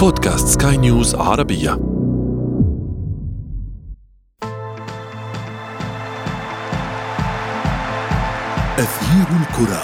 بودكاست سكاي نيوز عربية. أثير الكرة.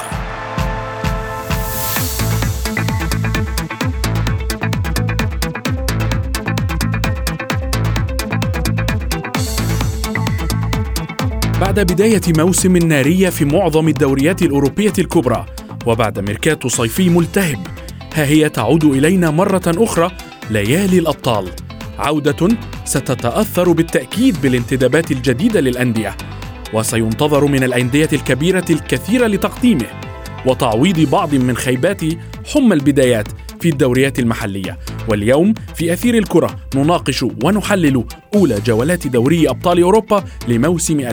بعد بداية موسم نارية في معظم الدوريات الأوروبية الكبرى وبعد ميركاتو صيفي ملتهب. ها هي تعود إلينا مرة أخرى ليالي الأبطال. عودة ستتأثر بالتأكيد بالانتدابات الجديدة للأندية وسينتظر من الأندية الكبيرة الكثير لتقديمه وتعويض بعض من خيبات حمى البدايات في الدوريات المحلية. واليوم في أثير الكرة نناقش ونحلل أولى جولات دوري أبطال أوروبا لموسم 2022-2023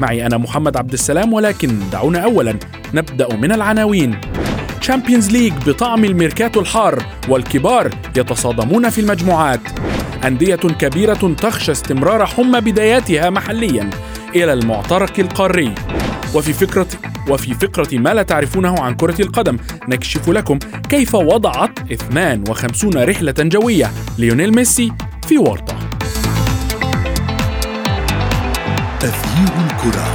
معي أنا محمد عبد السلام ولكن دعونا أولا. نبدأ من العناوين. تشامبيونز ليج بطعم الميركاتو الحار والكبار يتصادمون في المجموعات. أندية كبيرة تخشى استمرار حمى بداياتها محليا. إلى المعترك القاري. وفي فكرة وفي فقرة ما لا تعرفونه عن كرة القدم نكشف لكم كيف وضعت 52 رحلة جوية ليونيل ميسي في ورطة أثير الكرة.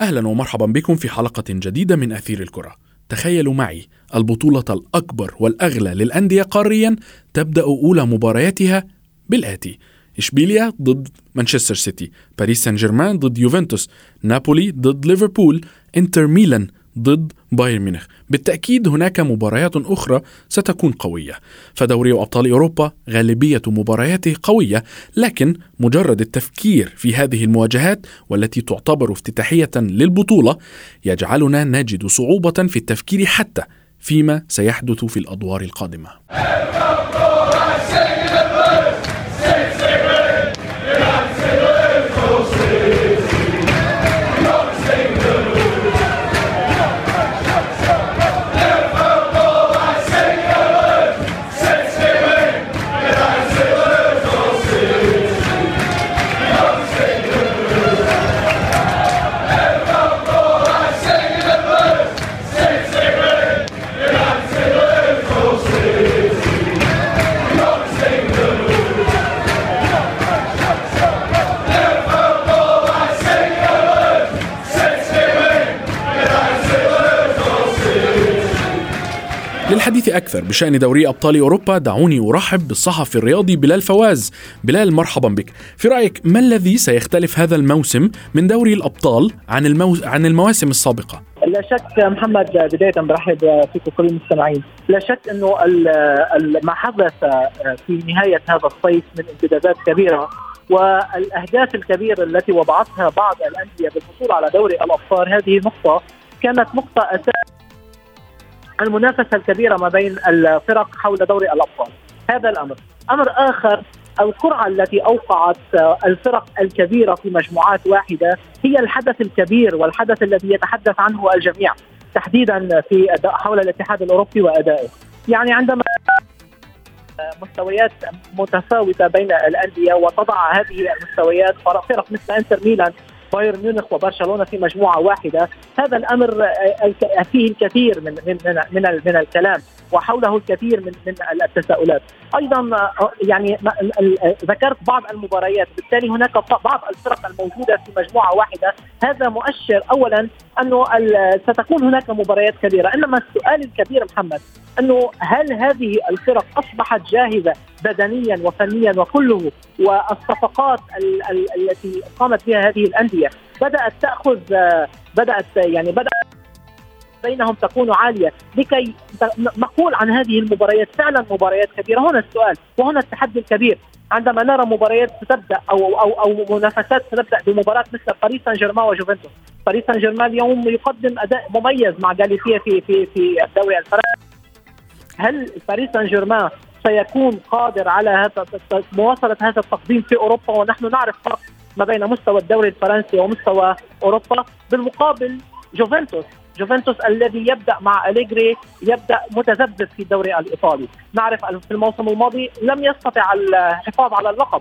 أهلا ومرحبا بكم في حلقة جديدة من أثير الكرة. تخيلوا معي البطولة الأكبر والأغلى للأندية قاريا تبدأ أولى مبارياتها بالآتي. إشبيليا ضد مانشستر سيتي باريس سان جيرمان ضد يوفنتوس نابولي ضد ليفربول إنتر ميلان ضد بايرن ميونخ. بالتأكيد هناك مباريات أخرى ستكون قوية. فدوري أبطال أوروبا غالبية مبارياته قوية لكن مجرد التفكير في هذه المواجهات والتي تعتبر افتتاحية للبطولة يجعلنا نجد صعوبة في التفكير حتى فيما سيحدث في الأدوار القادمة. بشأن دوري أبطال أوروبا دعوني أرحب بالصحفي الرياضي بلال فواز. بلال مرحبا بك. في رأيك ما الذي سيختلف هذا الموسم من دوري الأبطال عن, المو... عن المواسم السابقة؟ لا شك محمد بداية برحب فيكم كل المستمعين. لا شك أنه ما حدث في نهاية هذا الصيف من امتدادات كبيرة والأهداف الكبيرة التي وضعتها بعض الأندية بالحصول على دوري الأبطال هذه نقطة كانت نقطة أساس المنافسة الكبيرة ما بين الفرق حول دوري الأبطال. هذا الأمر. أمر آخر القرعة التي أوقعت الفرق الكبيرة في مجموعات واحدة هي الحدث الكبير والحدث الذي يتحدث عنه الجميع تحديدا في حول الاتحاد الأوروبي وأدائه. يعني عندما مستويات متفاوتة بين الأندية وتضع هذه المستويات فرق مثل إنتر ميلان بايرن ميونخ وبرشلونة في مجموعة واحدة. هذا الأمر فيه الكثير من من من, من الكلام وحوله الكثير من من التساؤلات. أيضا يعني ذكرت بعض المباريات. بالتالي هناك بعض الفرق الموجودة في مجموعة واحدة. هذا مؤشر اولا أنه ستكون هناك مباريات كبيرة. إنما السؤال الكبير محمد أنه هل هذه الفرق أصبحت جاهزة بدنيا وفنيا وكله والصفقات التي قامت بها هذه الأندية. بدأت تأخذ بدأت يعني بدات بينهم تكون عالية. لكي نقول عن هذه المباريات فعلا مباريات كبيرة. هنا السؤال وهنا التحدي الكبير. عندما نرى مباريات ستبدا أو أو أو منافسات ستبدا بمباراة مثل باريس سان جيرمان وجوفنتوس. باريس سان جيرمان اليوم يقدم أداء مميز مع جاليسيا في في في الدوري الفرنسي. هل باريس سان جيرمان سيكون قادر على هذا مواصلة هذا التقديم في أوروبا ونحن نعرف فرق ما بين مستوى الدوري الفرنسي ومستوى أوروبا. بالمقابل جوفنتوس جوفنتوس الذي يبدأ مع أليجري يبدأ متذبذب في الدوري الإيطالي، نعرف في الموسم الماضي لم يستطع الحفاظ على اللقب.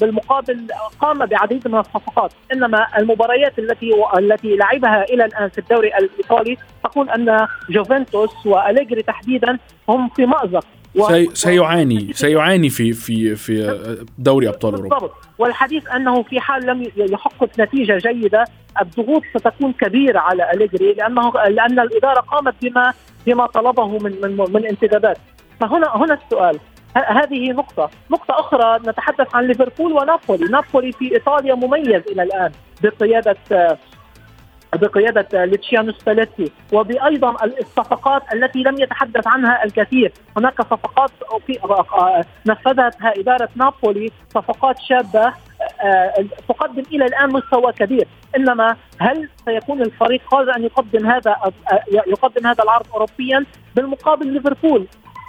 بالمقابل قام بعديد من الصفقات. إنما المباريات التي التي لعبها إلى الآن في الدوري الإيطالي تقول أن جوفنتوس وأليجري تحديدا هم في مأزق. سي سيعاني سيعاني في في في دوري أبطال أوروبا. بالضبط. والحديث أنه في حال لم يحقق نتيجة جيدة الضغوط ستكون كبيرة على أليجري لأنه لأن الإدارة قامت بما بما طلبه من من من انتدابات. فهنا هنا السؤال. هذه نقطة، نقطة أخرى نتحدث عن ليفربول ونابولي، نابولي في إيطاليا مميز إلى الآن بقيادة بقيادة لوتشيانو سباليتي وبأيضا الصفقات التي لم يتحدث عنها الكثير. هناك صفقات نفذتها إدارة نابولي صفقات شابة تقدم إلى الآن مستوى كبير. إنما هل سيكون الفريق قادر أن يقدم هذا يقدم هذا العرض اوروبيا؟ بالمقابل ليفربول.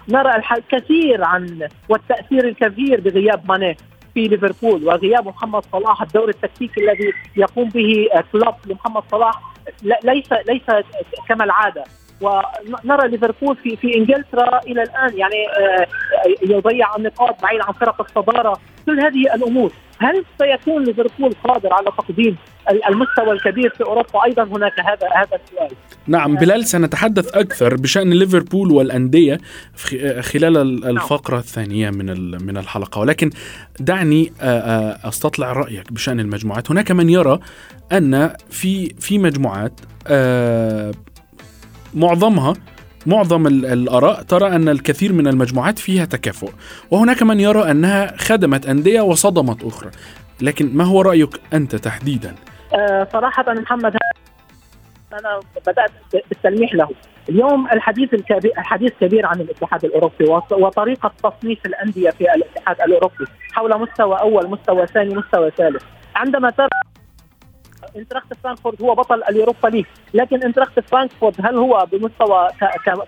نرى الكثير عن والتأثير الكبير بغياب ماني. في ليفربول وغياب محمد صلاح الدور التكتيكي الذي يقوم به كلوب لمحمد صلاح ليس ليس كما العاده ونرى ليفربول في في إنجلترا إلى الآن يعني آه، يضيع النقاط بعيد عن فرق الصدارة. كل هذه الأمور هل سيكون ليفربول قادر على تقديم المستوى الكبير في أوروبا؟ أيضا هناك هذا هذا السؤال. نعم بلال سنتحدث أكثر بشأن ليفربول والأندية خلال نعم. الفقرة الثانية من من الحلقة. ولكن دعني أستطلع رأيك بشأن المجموعات. هناك من يرى أن في في مجموعات معظمها معظم الآراء ترى أن الكثير من المجموعات فيها تكافؤ وهناك من يرى أنها خدمت أندية وصدمت أخرى لكن ما هو رأيك أنت تحديدا؟ أه صراحة محمد أنا بدأت بالتلميح له اليوم الحديث الكبير الحديث كبير عن الاتحاد الأوروبي وطريقة تصنيف الأندية في الاتحاد الأوروبي حول مستوى أول مستوى ثاني مستوى ثالث عندما ترى انتراخت فرانكفورت هو بطل اليوروبا ليج. لكن انتراخت فرانكفورت هل هو بمستوى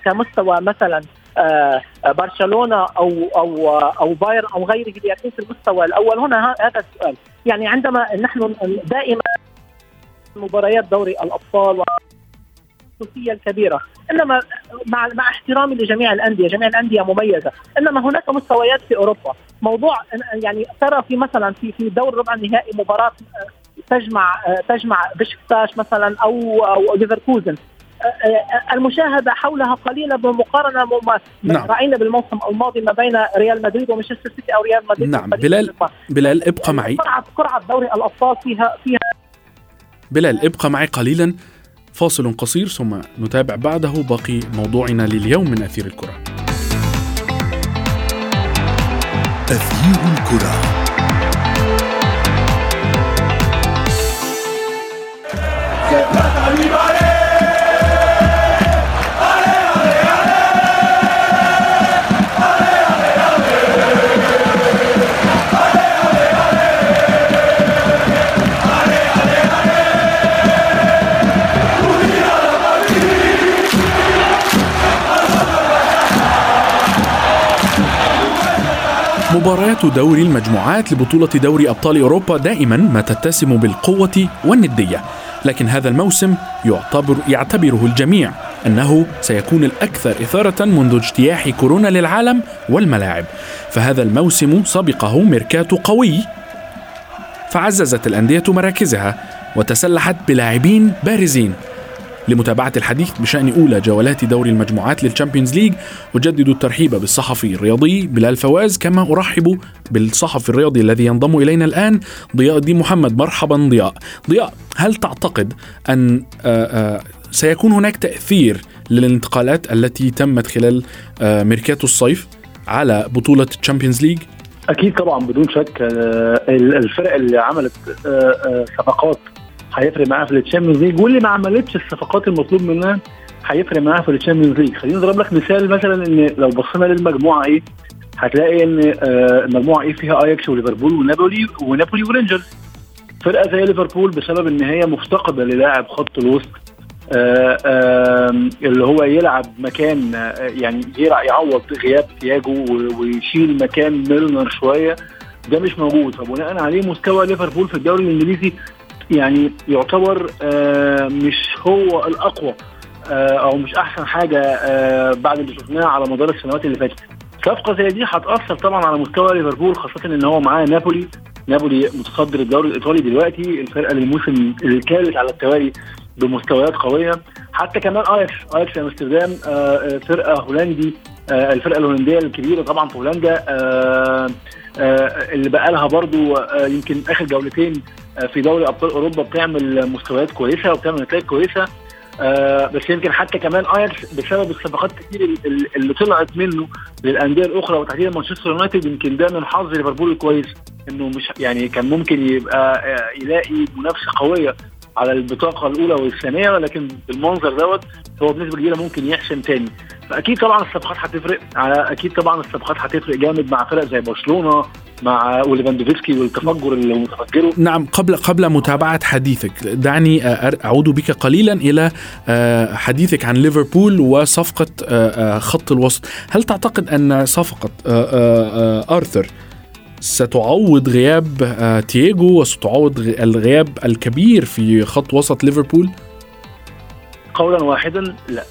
كمستوى مثلا آه، برشلونة أو أو أو بايرن أو غيره في المستوى الأول؟ هنا هذا السؤال. يعني عندما نحن دائما مباريات دوري الأبطال الخصوصية الكبيرة إنما مع مع احترامي لجميع الأندية جميع الأندية مميزة إنما هناك مستويات في أوروبا. موضوع يعني ترى في مثلا في في دور ربع النهائي مباراة تجمع تجمع بشكتاش مثلا أو أو ليفركوزن. المشاهدة حولها قليلة بمقارنة ما نعم. رأينا بالموسم الماضي ما بين ريال مدريد ومانشستر سيتي أو ريال مدريد. نعم. بلال بلال ابقى معي. قرعه قرعه دوري الأبطال فيها فيها بلال ابقى معي قليلا. فاصل قصير ثم نتابع بعده باقي موضوعنا لليوم من أثير الكرة. أثير الكرة. مباريات دوري المجموعات لبطولة دوري أبطال أوروبا دائما ما تتسم بالقوة والندية. لكن هذا الموسم يعتبر يعتبره الجميع أنه سيكون الأكثر إثارة منذ اجتياح كورونا للعالم والملاعب. فهذا الموسم سبقه ميركاتو قوي. فعززت الأندية مراكزها وتسلحت بلاعبين بارزين. لمتابعة الحديث بشأن أولى جولات دوري المجموعات للشامبيونز ليج أجدد الترحيب بالصحفي الرياضي بلال فواز كما أرحب بالصحفي الرياضي الذي ينضم إلينا الآن ضياء الدين محمد مرحبا ضياء ضياء هل تعتقد أن سيكون هناك تأثير للانتقالات التي تمت خلال ميركاتو الصيف على بطولة ال Champions League؟ أكيد طبعا بدون شك الفرق اللي عملت صفقات هيفرق معاها في ال Champions League واللي ما عملتش الصفقات المطلوب منها هيفرق معاها في ال Champions League خلينا نضرب لك مثال مثلا إن لو بصينا للمجموعة A هتلاقي إن آه المجموعة A فيها اياكس وليفربول ونابولي ونابولي ورينجرز. فرقة زي ليفربول بسبب إن هي مفتقدة للاعب خط الوسط آه اللي هو يلعب مكان آه يعني يعوض غياب تياجو ويشيل مكان ميلنر شوية ده مش موجود. فبناء عليه مستوى ليفربول في الدوري الإنجليزي يعني يعتبر آه مش هو الأقوى آه أو مش أحسن حاجة آه بعد اللي شفناه على مدار السنوات اللي فاتت. صفقة زي دي هتأثر طبعا على مستوى ليفربول خاصة إن هو معاه نابولي. نابولي متصدر الدوري الإيطالي دلوقتي. الفرقة للموسم الثالث على التوالي بمستويات قوية. حتى كمان اياكس اياكس أمستردام آه، آه، فرقة هولندي الفرقة الهولندية الكبيرة طبعا في هولندا اللي بقى لها برضو يمكن آخر جولتين في دوري أبطال أوروبا بتعمل مستويات كويسة وبتعمل نتائج كويسة. آه بس يمكن حتى كمان اياكس بسبب الصفقات كتير اللي طلعت منه للأندية الأخرى وتحديدا مانشستر يونايتد يمكن ده من حظ ليفربول الكويس إنه مش يعني كان ممكن يبقى يلاقي منافسة قوية على البطاقة الأولى والثانية ولكن بالمنظر دوت هو بنسبة كبيرة ممكن يحسم تاني. فأكيد طبعا الصفقات هتفرق. أكيد طبعا الصفقات هتفرق جامد مع فرق زي برشلونة مع وليفاندوفسكي والتفجر اللي متفجره. نعم قبل قبل متابعة حديثك دعني أعود بك قليلا إلى حديثك عن ليفربول وصفقة خط الوسط. هل تعتقد أن صفقة آرثر ستعوض غياب تياجو وستعوض الغياب الكبير في خط وسط ليفربول؟ قولا واحدا لا.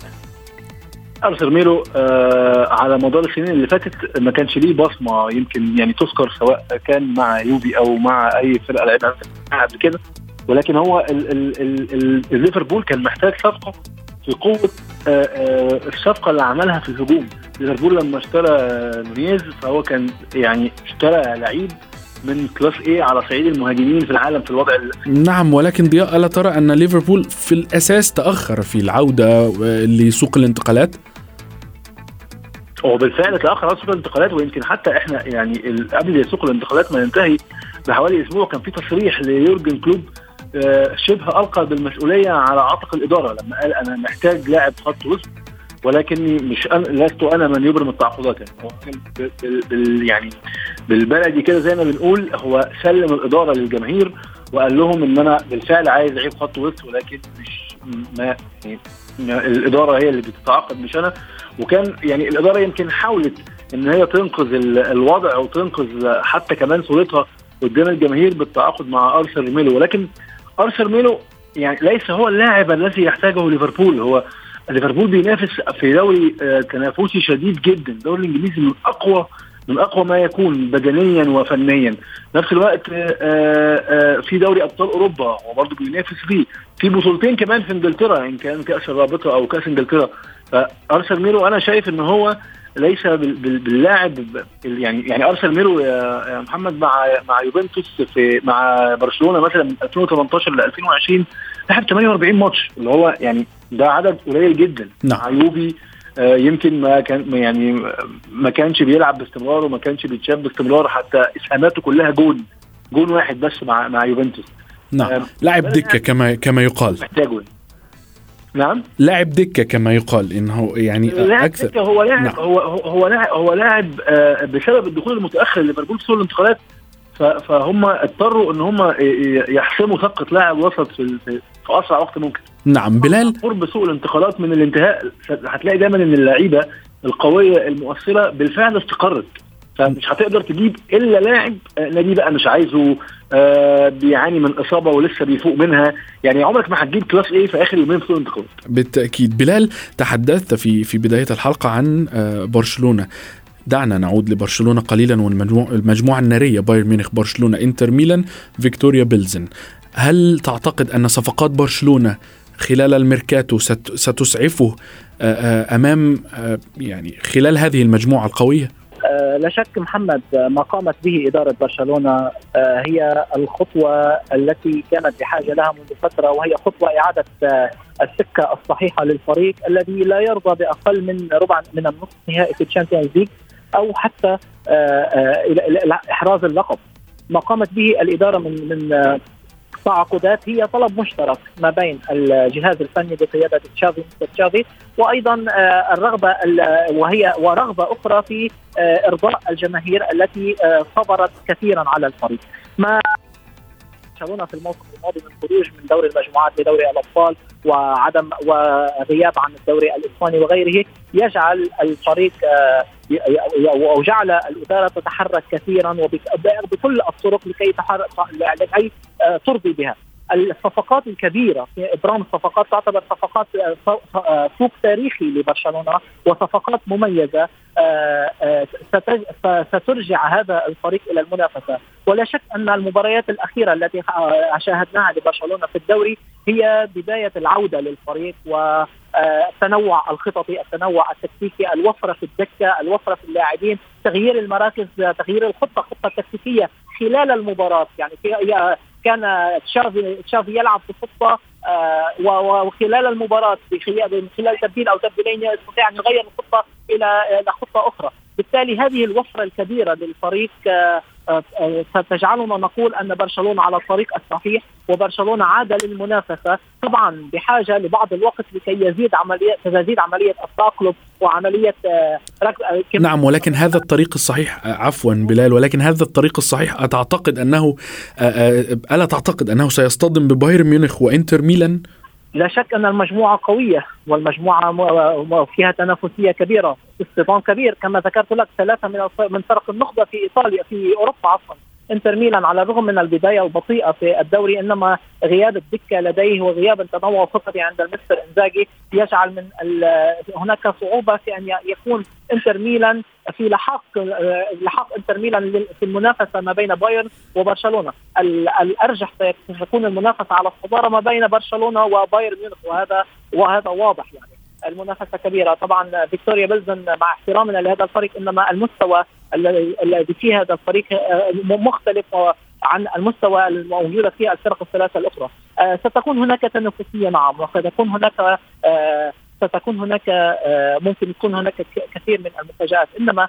ارثر ميلو آه على مدار السنين اللي فاتت. ما كانش ليه بصمة يمكن يعني تذكر سواء كان مع يوفي أو مع أي فرقة لعبها قبل كده. ولكن هو ليفربول كان محتاج صفقة في قوة آه آه الصفقة اللي عملها في الهجوم. ليفربول لما اشترى نونيز فهو كان يعني اشترى لعيب من class A على صعيد المهاجمين في العالم في الوضع نعم ولكن ضياء ألا ترى أن ليفربول في الأساس تأخر في العودة لسوق الانتقالات؟ هو بالفعل تأخر على سوق الانتقالات ويمكن حتى إحنا يعني قبل سوق الانتقالات ما ينتهي بحوالي أسبوع كان في تصريح ليورجن كلوب آه، شبه ألقى بالمسؤولية على عاتق الإدارة لما قال أنا محتاج لاعب خط وسط ولكني مش أنا لست أنا من يبرم التعاقدات. يعني بال يعني بالبلدي كده زي ما بنقول هو سلم الإدارة للجماهير وقال لهم إن أنا بالفعل عايز لعيب خط وسط ولكن مش ما يعني الإدارة هي اللي بتتعاقد مش أنا. وكان يعني الإدارة يمكن حاولت إن هي تنقذ الوضع وتنقذ حتى كمان صورتها قدام الجماهير بالتعاقد مع أرثر ميلو. ولكن أرثر ميلو يعني ليس هو اللاعب الذي يحتاجه ليفربول هو ليفربول بينافس في دوري آه، تنافسي شديد جدا. الدوري الإنجليزي من أقوى من أقوى ما يكون بدنيا وفنيا. نفس الوقت آه، آه، في دوري أبطال أوروبا هو برضه بينافس فيه. في بطولتين كمان في إنجلترا إن كان كأس الرابطة أو كأس إنجلترا. فآرثر ميلو أنا شايف إن هو ليس باللاعب يعني يعني آرثر ميلو يا محمد مع مع يوفنتوس في مع برشلونة مثلا من 2018 ل 2020 لعب 48 ماتش اللي هو يعني ده عدد قليل جدا. نعم. مع يوفي آه يمكن ما كان يعني ما كانش بيلعب باستمرار وما كانش بيتشاف باستمرار حتى إسهاماته كلها جون جون واحد بس مع مع يوفنتوس. نعم. آه لاعب دكة كما كما يقال. محتاجه نعم. لاعب دكة كما يقال إنه يعني لاعب أكثر. دكة هو لاعب نعم. هو هو لاعب هو لاعب آه بسبب الدخول المتأخر لليفربول في سوق الانتقالات. فهم اضطروا إن هم يحسموا صفقة لاعب وسط في, في أسرع وقت ممكن. نعم بلال؟ قرب سوق الانتقالات من الانتهاء. هتلاقي دايما إن اللعيبة القوية المؤثرة بالفعل استقرت. فمش هتقدر تجيب إلا لاعب آه، نادي بقى مش عايزه آه بيعاني من إصابة ولسه بيفوق منها. يعني عمرك ما هتجيب class A في آخر يومين في الانتقالات بالتأكيد. بلال تحدثت في في بداية الحلقة عن آه برشلونة. دعنا نعود لبرشلونة قليلا والمجموعه النارية بايرن ميونخ برشلونة إنتر ميلان فيكتوريا بيلزن. هل تعتقد أن صفقات برشلونة خلال الميركاتو ستسعفه أمام يعني خلال هذه المجموعة القوية؟ لا شك محمد ما قامت به إدارة برشلونة هي الخطوة التي كانت بحاجة لها منذ فترة وهي خطوة إعادة السكة الصحيحة للفريق الذي لا يرضى بأقل من ربع من النصف نهائي في ال Champions League أو حتى إحراز اللقب. ما قامت به الإدارة من من تعاقدات هي طلب مشترك ما بين الجهاز الفني بقيادة تشافي تشافي وأيضا آه، الرغبة وهي ورغبة أخرى في آه، إرضاء الجماهير التي آه، صبرت كثيرا على الفريق. ما برشلونه في الموسم الماضي من خروج من دوري المجموعات لدوري الأبطال وعدم وغياب عن الدوري الإسباني وغيره يجعل الفريق أو جعل الإدارة تتحرك كثيرا وبكل الطرق لكي لكي ترضي بها. الصفقات الكبيرة في إبرام الصفقات تعتبر صفقات سوق تاريخي لبرشلونة وصفقات مميزة سترجع هذا الفريق إلى المنافسة. ولا شك أن المباريات الأخيرة التي شاهدناها لبرشلونة في الدوري هي بداية العودة للفريق والتنوع الخططي، التنوع التكتيكي، الوفرة في الدكة، الوفرة في اللاعبين، تغيير المراكز، تغيير الخطة، خطة تكتيكية خلال المباراة، يعني كان تشافي تشافي يلعب في خطة آه، وخلال المباراة من خلال تبديل أو تبديلين يستطيع أن يغير الخطة إلى خطة أخرى، بالتالي هذه الوفرة الكبيرة للفريق آه، آه، ستجعلنا نقول أن برشلونة على الطريق الصحيح وبرشلونة عاد للمنافسة. طبعا بحاجة لبعض الوقت لكي يزيد عمليه تزيد عملية التاقلم وعملية آه، نعم ولكن هذا الطريق الصحيح عفوا بلال ولكن هذا الطريق الصحيح أتعتقد أنه ألا تعتقد أنه سيصطدم ببايرن ميونخ وإنتر ميلان؟ لا شك أن المجموعة قوية والمجموعة فيها تنافسية كبيرة اصطدام كبير. كما ذكرت لك ثلاثة من من فرق النخبة في إيطاليا في أوروبا عفوا. انتر ميلان على الرغم من البداية البطيئة في الدوري إنما غياب الدكة لديه وغياب التنوع الخططي عند المستر إنزاجي يجعل من هناك صعوبة في أن يكون انتر ميلان في لحاق لحاق انتر ميلان في المنافسة ما بين بايرن وبرشلونة. الأرجح سيكون المنافسة على الصدارة ما بين برشلونة وبايرن ميونخ وهذا وهذا واضح يعني. المنافسة كبيرة. طبعا فيكتوريا بلزن مع احترامنا لهذا الفريق إنما المستوى الذي فيه هذا الفريق آه، مختلف عن المستوى الموجودة في الفرق الثلاثة الأخرى. آه، ستكون هناك تنافسية نعم وقد يكون هناك آه، ستكون هناك ممكن يكون هناك كثير من المفاجات إنما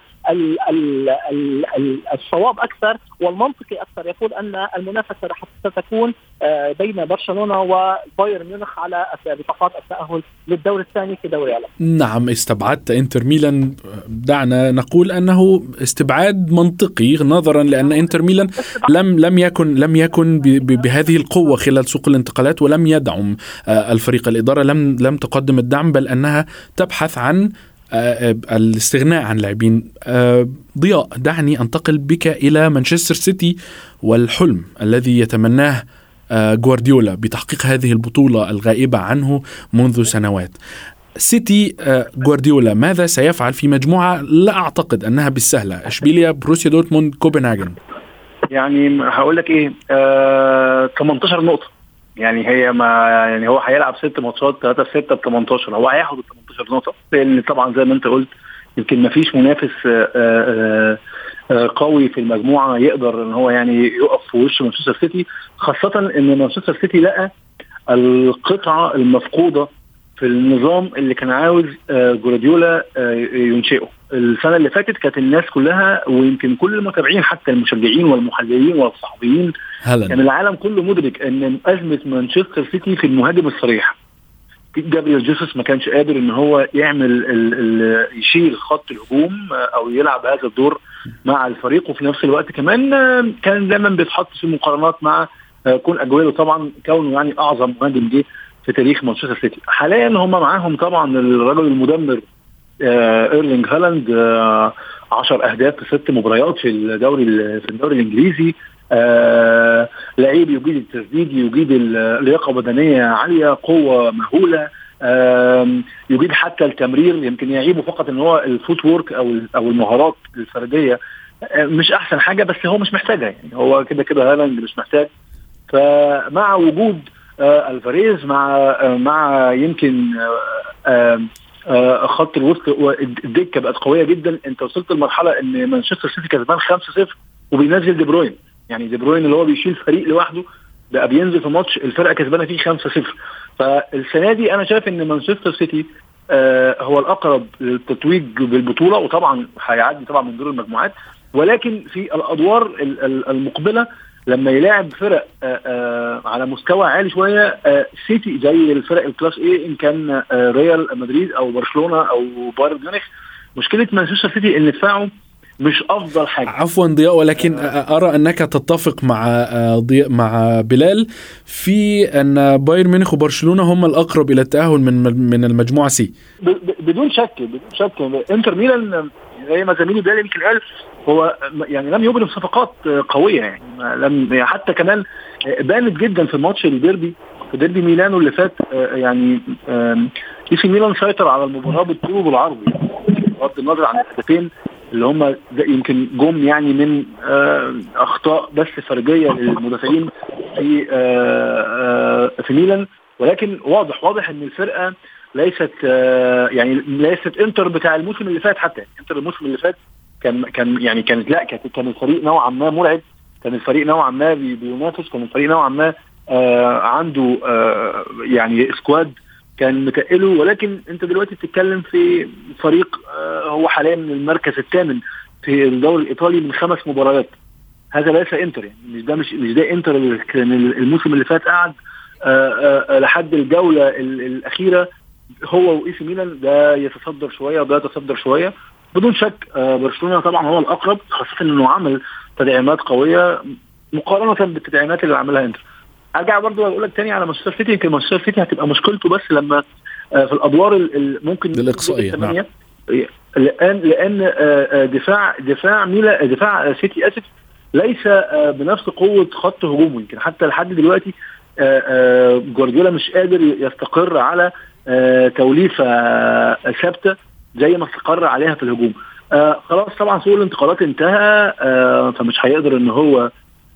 الصواب أكثر والمنطقي أكثر. يقول أن المنافسة ستكون آه، بين برشلونة وبايرن ميونخ على بطاقات التأهل للدور الثاني في دوري العالم. نعم استبعدت إنتر ميلان. دعنا نقول أنه استبعاد منطقي نظرا لأن إنتر ميلان لم لم يكن لم يكن بهذه القوة خلال سوق الانتقالات ولم يدعم آه، الفريق. الإدارة لم لم تقدم الدعم بل أنها تبحث عن الاستغناء عن لاعبين ضياء دعني أنتقل بك إلى مانشستر سيتي والحلم الذي يتمناه جوارديولا بتحقيق هذه البطولة الغائبة عنه منذ سنوات. سيتي جوارديولا ماذا سيفعل في مجموعة لا أعتقد أنها بالسهلة؟ إشبيليا بروسيا دورتموند كوبنهاجن. يعني هقول لك إيه آه 18 نقطة. يعني هي ما يعني هو هيلعب ست ماتشات 3 في 6 ب 18 هو هياخد ال 18 نقطة لأن طبعا زي ما أنت قلت يمكن ما فيش منافس آه آه آه، قوي في المجموعة يقدر إن هو يعني يقف في وش مانشستر سيتي خاصة إن مانشستر سيتي لقى القطعة المفقودة في النظام اللي كان عاوز آه، جوارديولا آه، ينشئه. السنة اللي فاتت كانت الناس كلها ويمكن كل المتابعين حتى المشجعين والمحللين والصحفيين كان العالم كله مدرك إن أزمة مانشستر سيتي في المهاجم الصريح. جابريل جيسوس ما كانش قادر إن هو يعمل ال ال يشيل خط الهجوم أو يلعب هذا الدور مع الفريق. وفي نفس الوقت كمان كان دايما بيتحط في مقارنات مع كون اجويلو طبعا كونه يعني أعظم مهاجم جه في تاريخ مانشستر سيتي. حاليا هم معاهم طبعا الرجل المدمر إيرلينج هالاند 10 أهداف في ست مباريات في الدوري في الدوري الإنجليزي. آه لعيب يجيد التسديد يجيد اللياقه بدنية عالية قوة مهولة. آه يجيد حتى التمرير يمكن يعيبه فقط إن هو ال footwork أو أو المهارات الفردية. آه مش أحسن حاجة بس هو مش محتاجها يعني. هو كده كده هالاند مش محتاج. فمع وجود آه الفاريز مع آه مع يمكن آه آه خط الوسط الدكه بقت قوية جدا. أنت وصلت لمرحلة إن مانشستر سيتي كسبان 5-0 وبينزل دي بروين. يعني دي بروين اللي هو بيشيل فريق لوحده بقى بينزل في ماتش الفرقة كسبانة فيه 5-0 فالسنة دي أنا شايف إن مانشستر سيتي آه هو الأقرب للتتويج بالبطولة وطبعا هيعدي طبعا من دور المجموعات. ولكن في الأدوار المقبلة لما يلاعب فرق آآ آآ على مستوى عالي شوية سيتي زي الفرق ال class A إن كان ريال مدريد أو برشلونة أو بايرن ميونخ مشكلة مانشستر سيتي إن دفاعه مش أفضل حاجة. عفوا ضياء ولكن أرى أنك تتفق مع ضياء مع بلال في أن بايرن ميونخ وبرشلونة هم الأقرب إلى التأهل من من المجموعة C. بدون شك بدون شك إنتر ميلان زي ما زميلي بلال يمكن قال هو يعني لم يبرم صفقات قوية يعني لم يعني حتى كمان بانت جدا في ماتش الديربي في ديربي ميلانو اللي فات يعني AC ميلان سيطر على المباراة بالطول وبالعرض يعني بغض النظر عن الهدفين اللي هم يمكن جم يعني من أخطاء بس فردية للمدافعين في في ميلان. ولكن واضح واضح إن الفرقة ليست يعني ليست انتر بتاع الموسم اللي فات حتى. انتر الموسم اللي فات كان كان يعني كانت لا كان الفريق نوعا ما مرعب. كان الفريق نوعا ما بينافس. كان الفريق نوعا ما آه عنده آه يعني squad كان متقله. ولكن انت دلوقتي بتتكلم في فريق آه هو حاليا من المركز الثامن في الدوري الإيطالي من خمس مباريات. هذا ليس انتر يعني مش ده مش مش ده انتر اللي كان الموسم اللي فات قعد لحد الجولة الأخيرة هو وإيه سي ميلان ده يتصدر شوية وده يتصدر شوية. بدون شك برشلونة طبعا هو الأقرب خاصة إنه عمل تدعيمات قوية مقارنة بالتدعيمات اللي عملها إنتر. أرجع برضو أقول لك تاني على مانشستر سيتي يمكن مانشستر سيتي هتبقى مشكلته بس لما في الأدوار ممكن الاقصائيه نعم. لأن لأن دفاع دفاع ميلا دفاع سيتي آسف ليس بنفس قوة خط هجومه. يمكن حتى لحد دلوقتي جوارديولا مش قادر يستقر على توليفة ثابتة زي ما استقر عليها في الهجوم. آه خلاص طبعا سوق الانتقالات انتهى آه فمش هيقدر إن هو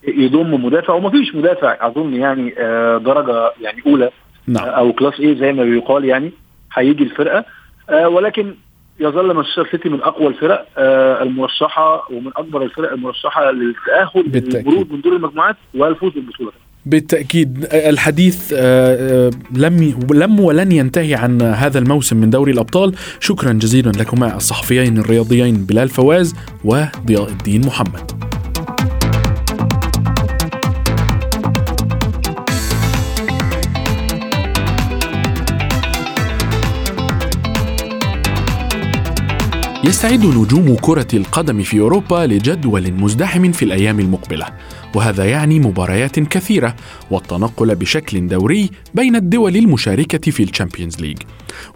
يضم مدافع ومفيش مدافع أظن يعني آه درجة يعني أولى نعم. آه أو class A زي ما بيقال يعني هيجي الفرقة. آه ولكن يظل مانشستر سيتي من أقوى الفرق آه المرشحة ومن أكبر الفرق المرشحة للتأهل للورود من دور المجموعات والفوز بالبطولة. بالتأكيد الحديث لم لم ولن ينتهي عن هذا الموسم من دوري الأبطال. شكرا جزيلا لكما الصحفيين الرياضيين بلال فواز وضياء الدين محمد. يستعد نجوم كرة القدم في أوروبا لجدول مزدحم في الأيام المقبلة وهذا يعني مباريات كثيرة والتنقل بشكل دوري بين الدول المشاركة في ال Champions League.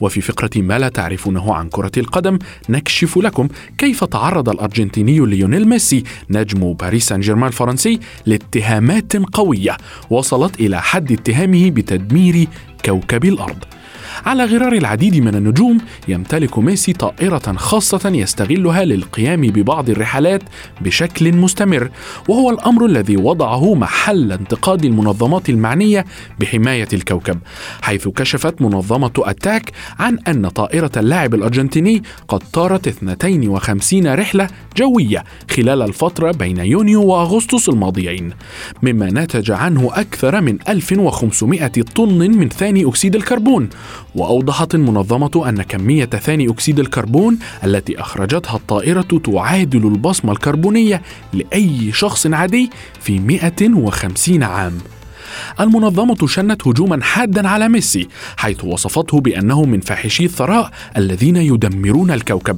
وفي فقرة ما لا تعرفونه عن كرة القدم نكشف لكم كيف تعرض الأرجنتيني ليونيل ميسي نجم باريس سان جيرمان الفرنسي لاتهامات قوية وصلت إلى حد اتهامه بتدمير كوكب الأرض. على غرار العديد من النجوم يمتلك ميسي طائرة خاصة يستغلها للقيام ببعض الرحلات بشكل مستمر وهو الأمر الذي وضعه محل انتقاد المنظمات المعنية بحماية الكوكب حيث كشفت منظمة أتاك عن أن طائرة اللاعب الأرجنتيني قد طارت 52 رحلة جوية خلال الفترة بين يونيو وأغسطس الماضيين مما نتج عنه أكثر من 1500 طن من ثاني أكسيد الكربون وأوضحت المنظمة أن كمية ثاني أكسيد الكربون التي أخرجتها الطائرة تعادل البصمة الكربونية لأي شخص عادي في 150 عام. المنظمة شنت هجوما حادا على ميسي حيث وصفته بأنه من فاحشي الثراء الذين يدمرون الكوكب.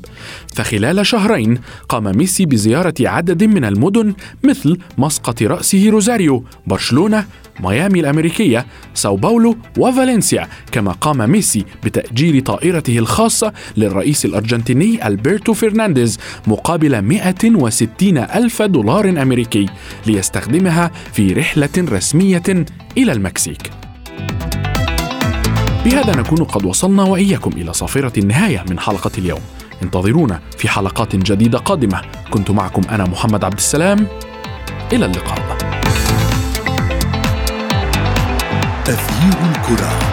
فخلال شهرين قام ميسي بزيارة عدد من المدن مثل مسقط رأسه روزاريو برشلونة ميامي الأمريكية ساو باولو وفالنسيا كما قام ميسي بتأجير طائرته الخاصة للرئيس الأرجنتيني ألبرتو فرنانديز مقابل 160 ألف دولار أمريكي ليستخدمها في رحلة رسمية إلى المكسيك. بهذا نكون قد وصلنا وإياكم إلى صافرة النهاية من حلقة اليوم. انتظرونا في حلقات جديدة قادمة. كنت معكم أنا محمد عبد السلام. إلى اللقاء. تغيير الكرة.